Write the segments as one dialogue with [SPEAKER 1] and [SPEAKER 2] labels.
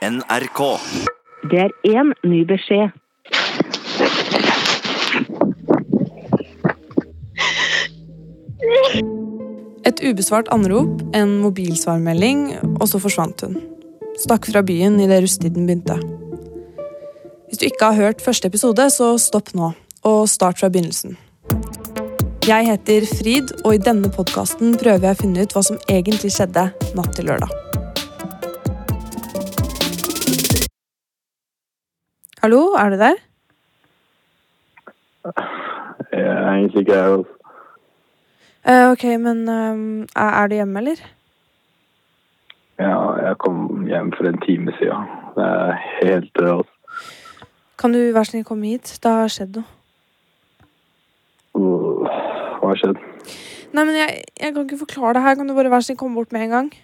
[SPEAKER 1] NRK.
[SPEAKER 2] Det er én ny beskjed.
[SPEAKER 3] Et ubesvart anrop, en mobilsvarmelding, og så forsvant hun. Stakk fra byen idet rusttiden begynte. Hvis du ikke har hørt første episode, så stopp nå, og start fra begynnelsen. Jeg heter Frid, og i denne podkasten prøver jeg å finne ut hva som egentlig skjedde natt til lørdag. Hallo, er du der?
[SPEAKER 4] Jeg er egentlig ikke her.
[SPEAKER 3] Eh, ok, men ehm, er, du hjemme, eller?
[SPEAKER 4] Ja, jeg kom hjem for en time siden. Det er helt død. altså.
[SPEAKER 3] Kan du vær så snill komme hit? Det har skjedd noe.
[SPEAKER 4] Uh, Hva har skjedd?
[SPEAKER 3] Nei, men jeg, jeg kan ikke forklare det her. Kan du bare være så snill komme bort med en gang?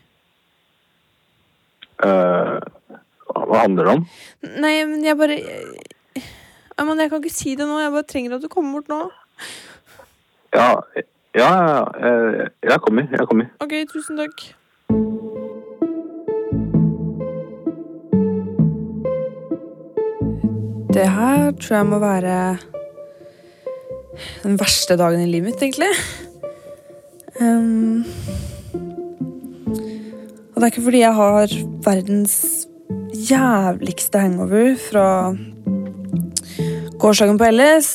[SPEAKER 4] Eh, hva handler det om?
[SPEAKER 3] Nei, men jeg bare jeg, men jeg kan ikke si det nå. Jeg bare trenger at du kommer bort nå.
[SPEAKER 4] Ja, ja, ja, jeg, jeg kommer. Jeg kommer.
[SPEAKER 3] Ok, tusen takk. Det her tror jeg må være den verste dagen i livet mitt, egentlig. Um, og det er ikke fordi jeg har verdens jævligste hangover fra gårsdagen på LS,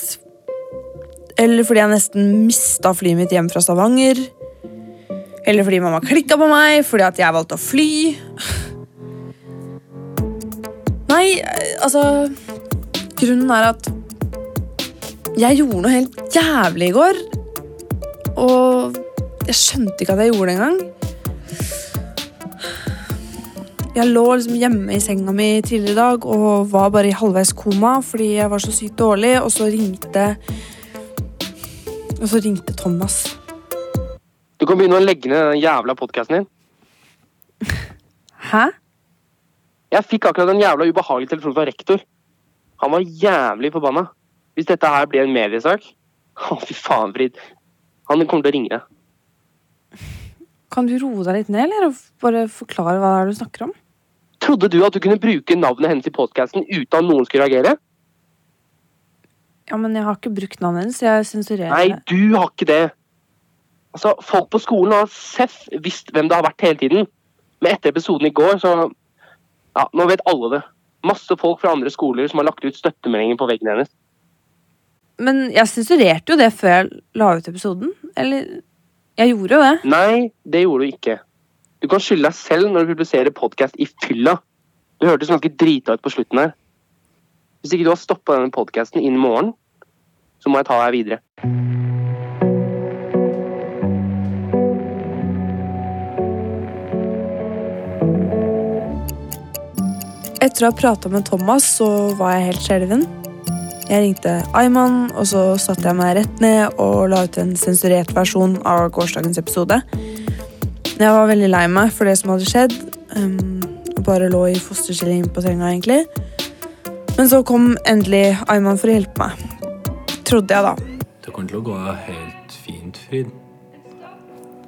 [SPEAKER 3] eller fordi jeg nesten mista flyet mitt hjem fra Stavanger. Eller fordi mamma klikka på meg fordi at jeg valgte å fly. Nei, altså Grunnen er at jeg gjorde noe helt jævlig i går. Og jeg skjønte ikke at jeg gjorde det engang. Jeg lå liksom hjemme i senga mi tidligere i dag og var bare i halvveis koma fordi jeg var så sykt dårlig, og så ringte Og så ringte Thomas.
[SPEAKER 5] Du kan begynne å legge ned den jævla podkasten din.
[SPEAKER 3] Hæ?
[SPEAKER 5] Jeg fikk akkurat en jævla ubehagelig telefon fra rektor. Han var jævlig forbanna. Hvis dette her blir en mediesak Å, fy faen, Frid. Han kommer til å ringe deg.
[SPEAKER 3] Kan du roe deg litt ned, eller? Bare forklare hva det er du snakker om?
[SPEAKER 5] Trodde du at du kunne bruke navnet hennes i podkasten uten at noen skulle reagere?
[SPEAKER 3] Ja, men jeg har ikke brukt navnet hennes. Jeg sensurerer
[SPEAKER 5] Nei, du har ikke det. Altså, Folk på skolen har seff visst hvem det har vært hele tiden. Men etter episoden i går, så Ja, nå vet alle det. Masse folk fra andre skoler som har lagt ut støttemeldinger på veggen hennes.
[SPEAKER 3] Men jeg sensurerte jo det før jeg la ut episoden. Eller Jeg gjorde jo det.
[SPEAKER 5] Nei, det gjorde du ikke. Du kan skylde deg selv når du publiserer podkast i fylla. Du hørtes ganske drita ut på slutten her. Hvis ikke du har stoppa denne podkasten innen morgen, så må jeg ta deg videre.
[SPEAKER 3] Etter å ha prata med Thomas, så var jeg helt skjelven. Jeg ringte Ayman, og så satte jeg meg rett ned og la ut en sensurert versjon av gårsdagens episode. Jeg var veldig lei meg for det som hadde skjedd. Um, bare lå i fosterstilling på senga, egentlig. Men så kom endelig Ayman for å hjelpe meg. Trodde jeg, da.
[SPEAKER 6] Det kommer til å gå helt fint, Frid.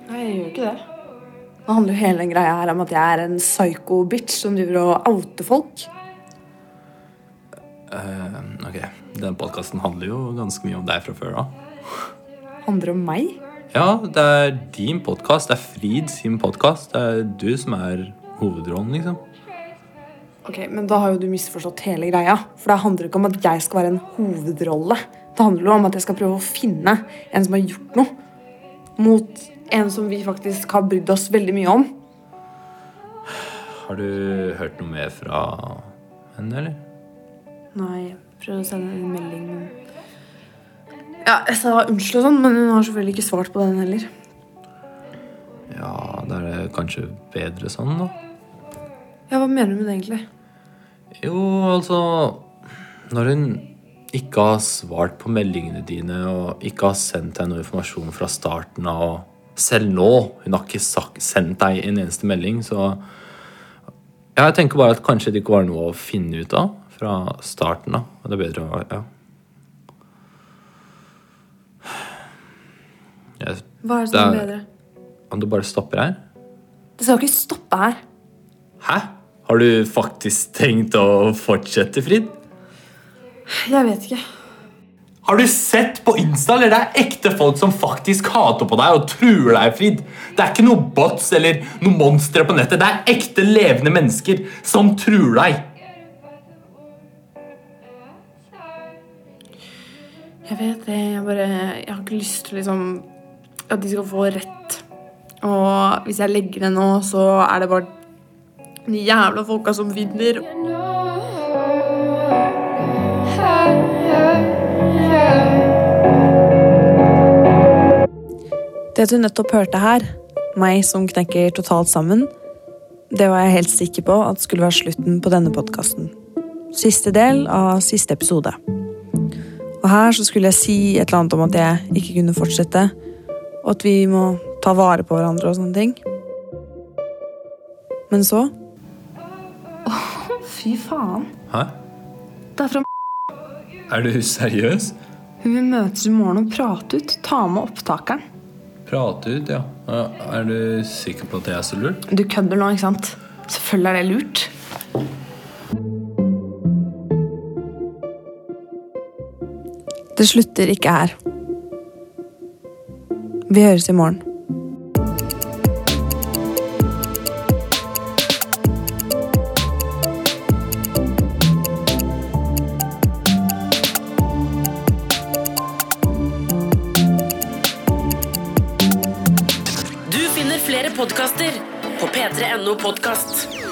[SPEAKER 3] Nei, jeg gjør ikke det. Nå handler jo hele den greia her om at jeg er en psycho-bitch som driver og outer folk.
[SPEAKER 6] Eh, ok, Den podkasten handler jo ganske mye om deg fra før av.
[SPEAKER 3] Handler om meg?
[SPEAKER 6] Ja, det er din podkast. Det er Frid sin podkast. Det er du som er hovedrollen, liksom.
[SPEAKER 3] Ok, Men da har jo du misforstått hele greia. For det handler ikke om at jeg skal være en hovedrolle. Det handler jo om at jeg skal prøve å finne en som har gjort noe. Mot en som vi faktisk har brydd oss veldig mye om.
[SPEAKER 6] Har du hørt noe mer fra henne, eller?
[SPEAKER 3] Nei, prøv prøvde å sende en melding, men Ja, jeg sa unnskyld og sånn, men hun har selvfølgelig ikke svart på den heller.
[SPEAKER 6] Ja, da er det kanskje bedre sånn, da.
[SPEAKER 3] Ja, hva mener du med det, egentlig?
[SPEAKER 6] Jo, altså Når hun ikke har svart på meldingene dine og ikke har sendt deg noe informasjon fra starten av og Selv nå hun har ikke sagt, sendt deg en eneste melding, så ja, Jeg tenker bare at kanskje det ikke var noe å finne ut av fra starten av. Det er bedre å Ja. Jeg,
[SPEAKER 3] Hva er det som
[SPEAKER 6] er
[SPEAKER 3] bedre?
[SPEAKER 6] om du bare stopper her
[SPEAKER 3] Det skal jo ikke stoppe her.
[SPEAKER 6] Hæ? Har Har du faktisk tenkt å fortsette, Frid?
[SPEAKER 3] Jeg vet ikke.
[SPEAKER 6] Har du sett på Insta? eller Det er ekte folk som faktisk hater på deg og truer deg, Frid. Det er ikke noe bots eller noe monstre på nettet. Det er ekte levende mennesker som truer deg.
[SPEAKER 3] Jeg vet det. Jeg bare Jeg har ikke lyst til liksom At de skal få rett. Og hvis jeg legger det nå, så er det bare de jævla folka som vinner. Det du nettopp hørte her, meg som knekker totalt sammen, det var jeg helt sikker på at skulle være slutten på denne podkasten. Siste del av siste episode. Og her så skulle jeg si et eller annet om at jeg ikke kunne fortsette, og at vi må ta vare på hverandre og sånne ting. Men så Fy faen.
[SPEAKER 6] Hæ?
[SPEAKER 3] Det er fra
[SPEAKER 6] Er du seriøs?
[SPEAKER 3] Hun vil møtes i morgen og prate ut. Ta med opptakeren.
[SPEAKER 6] Prate ut, ja. Ja, Er du sikker på at det er så lurt?
[SPEAKER 3] Du kødder nå, ikke sant? Selvfølgelig er det lurt. Det slutter ikke her. Vi høres i morgen.
[SPEAKER 1] Du finner flere podkaster på p3.no podkast.